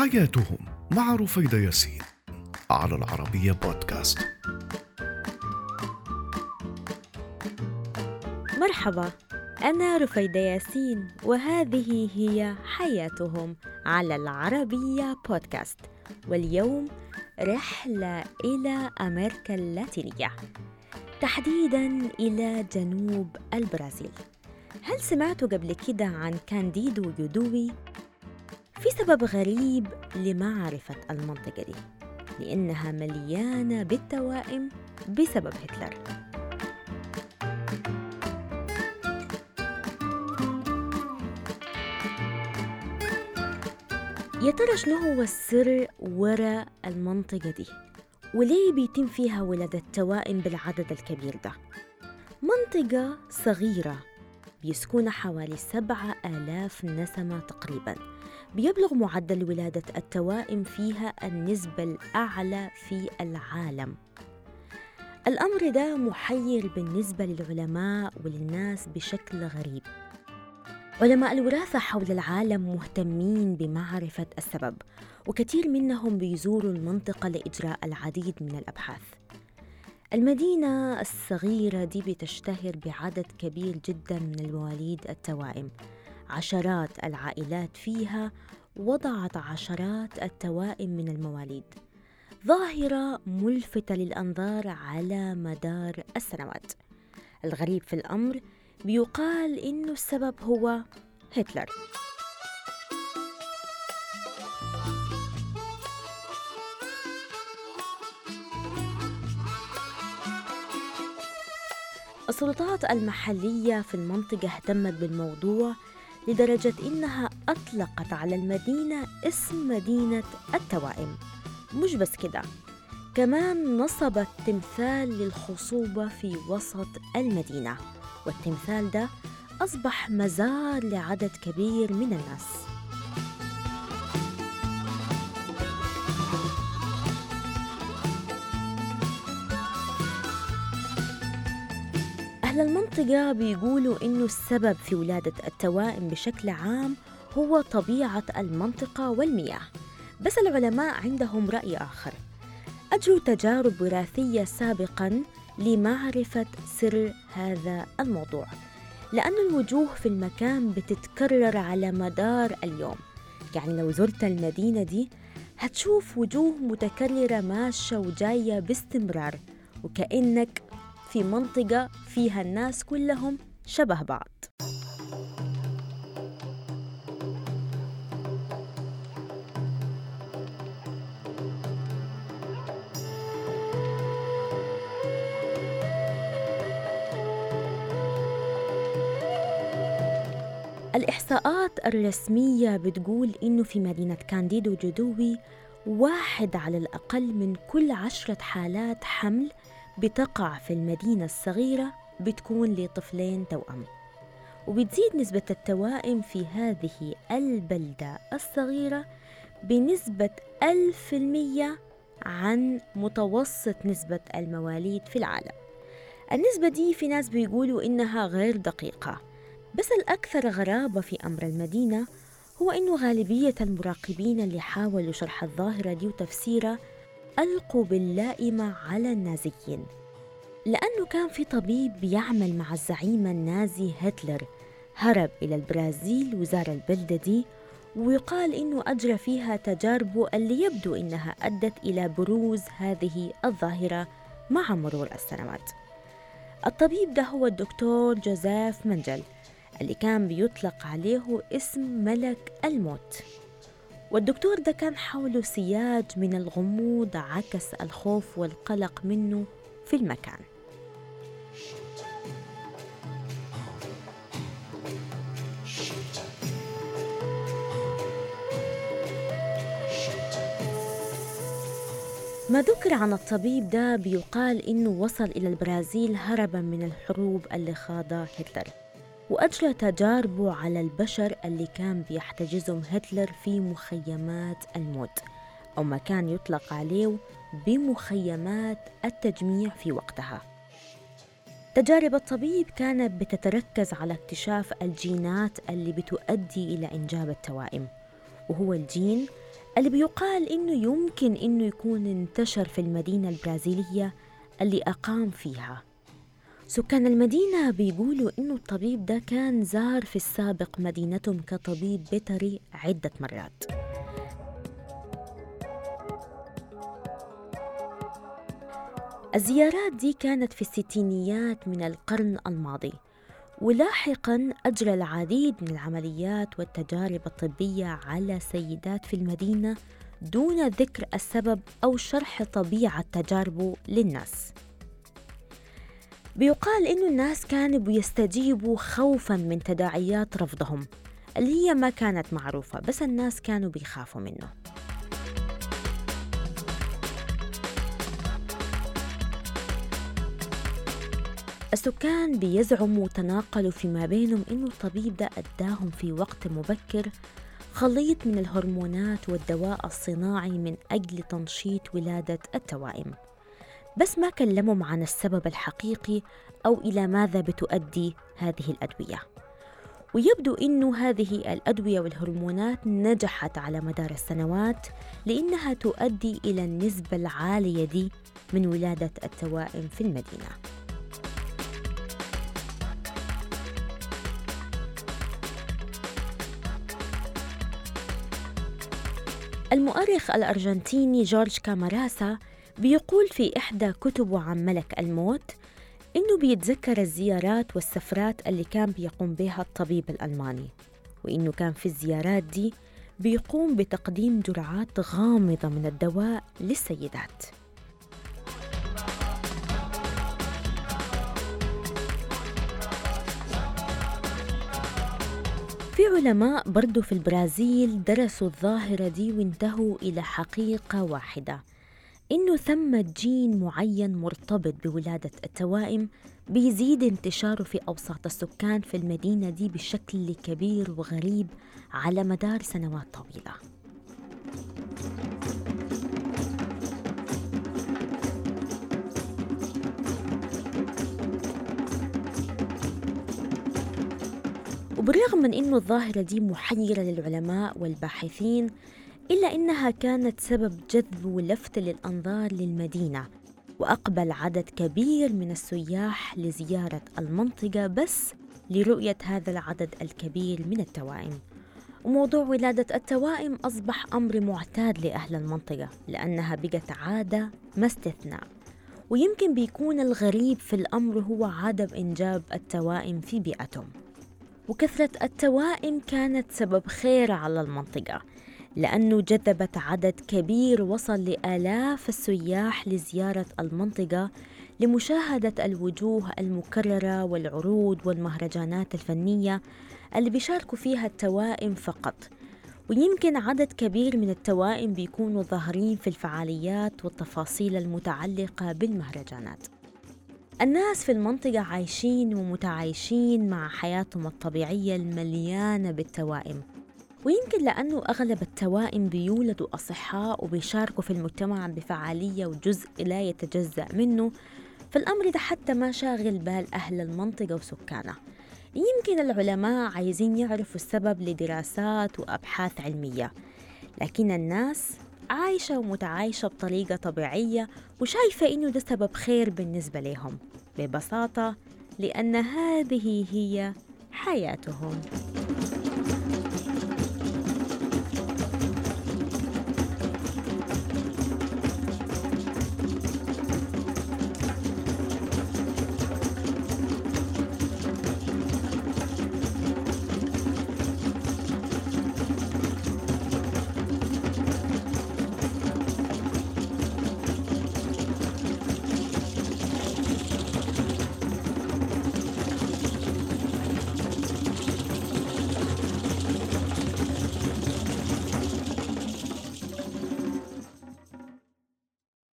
حياتهم مع رفيدة ياسين على العربية بودكاست. مرحبا أنا رفيدة ياسين وهذه هي حياتهم على العربية بودكاست. واليوم رحلة إلى أمريكا اللاتينية. تحديدا إلى جنوب البرازيل. هل سمعتوا قبل كده عن كانديدو يودوي؟ في سبب غريب لمعرفة المنطقة دي لأنها مليانة بالتوائم بسبب هتلر يا ترى شنو هو السر وراء المنطقة دي؟ وليه بيتم فيها ولادة توائم بالعدد الكبير ده؟ منطقة صغيرة بيسكن حوالي سبعة آلاف نسمة تقريباً بيبلغ معدل ولادة التوائم فيها النسبة الأعلى في العالم. الأمر ده محير بالنسبة للعلماء وللناس بشكل غريب. علماء الوراثة حول العالم مهتمين بمعرفة السبب وكثير منهم بيزوروا المنطقة لإجراء العديد من الأبحاث. المدينة الصغيرة دي بتشتهر بعدد كبير جدا من المواليد التوائم عشرات العائلات فيها وضعت عشرات التوائم من المواليد. ظاهرة ملفتة للأنظار على مدار السنوات. الغريب في الأمر بيقال إنه السبب هو هتلر. السلطات المحلية في المنطقة اهتمت بالموضوع لدرجة إنها أطلقت على المدينة اسم مدينة التوائم. مش بس كده كمان نصبت تمثال للخصوبة في وسط المدينة والتمثال ده أصبح مزار لعدد كبير من الناس. المنطقة بيقولوا إنه السبب في ولادة التوائم بشكل عام هو طبيعة المنطقة والمياه. بس العلماء عندهم رأي آخر. أجروا تجارب وراثية سابقاً لمعرفة سر هذا الموضوع لأن الوجوه في المكان بتتكرر على مدار اليوم. يعني لو زرت المدينة دي هتشوف وجوه متكررة ماشية وجاية باستمرار وكأنك في منطقة فيها الناس كلهم شبه بعض. الإحصاءات الرسمية بتقول إنه في مدينة كانديدو جدوي واحد على الأقل من كل عشرة حالات حمل بتقع في المدينة الصغيرة بتكون لطفلين توأم. وبتزيد نسبة التوائم في هذه البلدة الصغيرة بنسبة ألف في المية عن متوسط نسبة المواليد في العالم. النسبة دي في ناس بيقولوا إنها غير دقيقة بس الأكثر غرابة في أمر المدينة هو إنه غالبية المراقبين اللي حاولوا شرح الظاهرة دي وتفسيرها ألقوا باللائمة على النازيين لأنه كان في طبيب بيعمل مع الزعيم النازي هتلر هرب إلى البرازيل وزار البلدة دي ويقال إنه أجرى فيها تجاربه اللي يبدو إنها أدت إلى بروز هذه الظاهرة مع مرور السنوات. الطبيب ده هو الدكتور جوزيف منجل اللي كان بيطلق عليه اسم ملك الموت. والدكتور ده كان حوله سياج من الغموض عكس الخوف والقلق منه في المكان. ما ذكر عن الطبيب ده بيقال إنه وصل إلى البرازيل هربا من الحروب اللي خاضها هتلر. وأجرى تجاربه على البشر اللي كان بيحتجزهم هتلر في مخيمات الموت أو ما كان يطلق عليه بمخيمات التجميع في وقتها. تجارب الطبيب كانت بتتركز على اكتشاف الجينات اللي بتؤدي إلى إنجاب التوائم وهو الجين اللي بيقال إنه يمكن إنه يكون انتشر في المدينة البرازيلية اللي أقام فيها. سكان المدينة بيقولوا إنه الطبيب ده كان زار في السابق مدينتهم كطبيب بيطري عدة مرات. الزيارات دي كانت في الستينيات من القرن الماضي ولاحقا أجرى العديد من العمليات والتجارب الطبية على سيدات في المدينة دون ذكر السبب أو شرح طبيعة تجاربه للناس. بيقال إنه الناس كانوا بيستجيبوا خوفا من تداعيات رفضهم اللي هي ما كانت معروفة بس الناس كانوا بيخافوا منه. السكان بيزعموا وتناقلوا فيما بينهم إنه الطبيب ده أداهم في وقت مبكر خليط من الهرمونات والدواء الصناعي من أجل تنشيط ولادة التوائم. بس ما كلمهم عن السبب الحقيقي أو إلى ماذا بتؤدي هذه الأدوية. ويبدو أنه هذه الأدوية والهرمونات نجحت على مدار السنوات لأنها تؤدي إلى النسبة العالية دي من ولادة التوائم في المدينة. المؤرخ الأرجنتيني جورج كاماراسا بيقول في إحدى كتبه عن ملك الموت إنه بيتذكر الزيارات والسفرات اللي كان بيقوم بها الطبيب الألماني وإنه كان في الزيارات دي بيقوم بتقديم جرعات غامضة من الدواء للسيدات. في علماء برضو في البرازيل درسوا الظاهرة دي وانتهوا إلى حقيقة واحدة إنه ثم جين معين مرتبط بولادة التوائم بيزيد انتشاره في أوساط السكان في المدينة دي بشكل كبير وغريب على مدار سنوات طويلة. وبالرغم من أنه الظاهرة دي محيرة للعلماء والباحثين إلا أنها كانت سبب جذب ولفت للأنظار للمدينة وأقبل عدد كبير من السياح لزيارة المنطقة بس لرؤية هذا العدد الكبير من التوائم. وموضوع ولادة التوائم أصبح أمر معتاد لأهل المنطقة لأنها بقت عادة ما استثناء. ويمكن بيكون الغريب في الأمر هو عدم إنجاب التوائم في بيئتهم. وكثرة التوائم كانت سبب خير على المنطقة لأنه جذبت عدد كبير وصل لآلاف السياح لزيارة المنطقة لمشاهدة الوجوه المكررة والعروض والمهرجانات الفنية اللي بيشاركوا فيها التوائم فقط. ويمكن عدد كبير من التوائم بيكونوا ظاهرين في الفعاليات والتفاصيل المتعلقة بالمهرجانات. الناس في المنطقة عايشين ومتعايشين مع حياتهم الطبيعية المليانة بالتوائم. ويمكن لأنه أغلب التوائم بيولدوا أصحاء وبيشاركوا في المجتمع بفعالية وجزء لا يتجزأ منه فالأمر ده حتى ما شاغل بال أهل المنطقة وسكانها يمكن العلماء عايزين يعرفوا السبب لدراسات وأبحاث علمية لكن الناس عايشة ومتعايشة بطريقة طبيعية وشايفة إنه ده سبب خير بالنسبة لهم ببساطة لأن هذه هي حياتهم.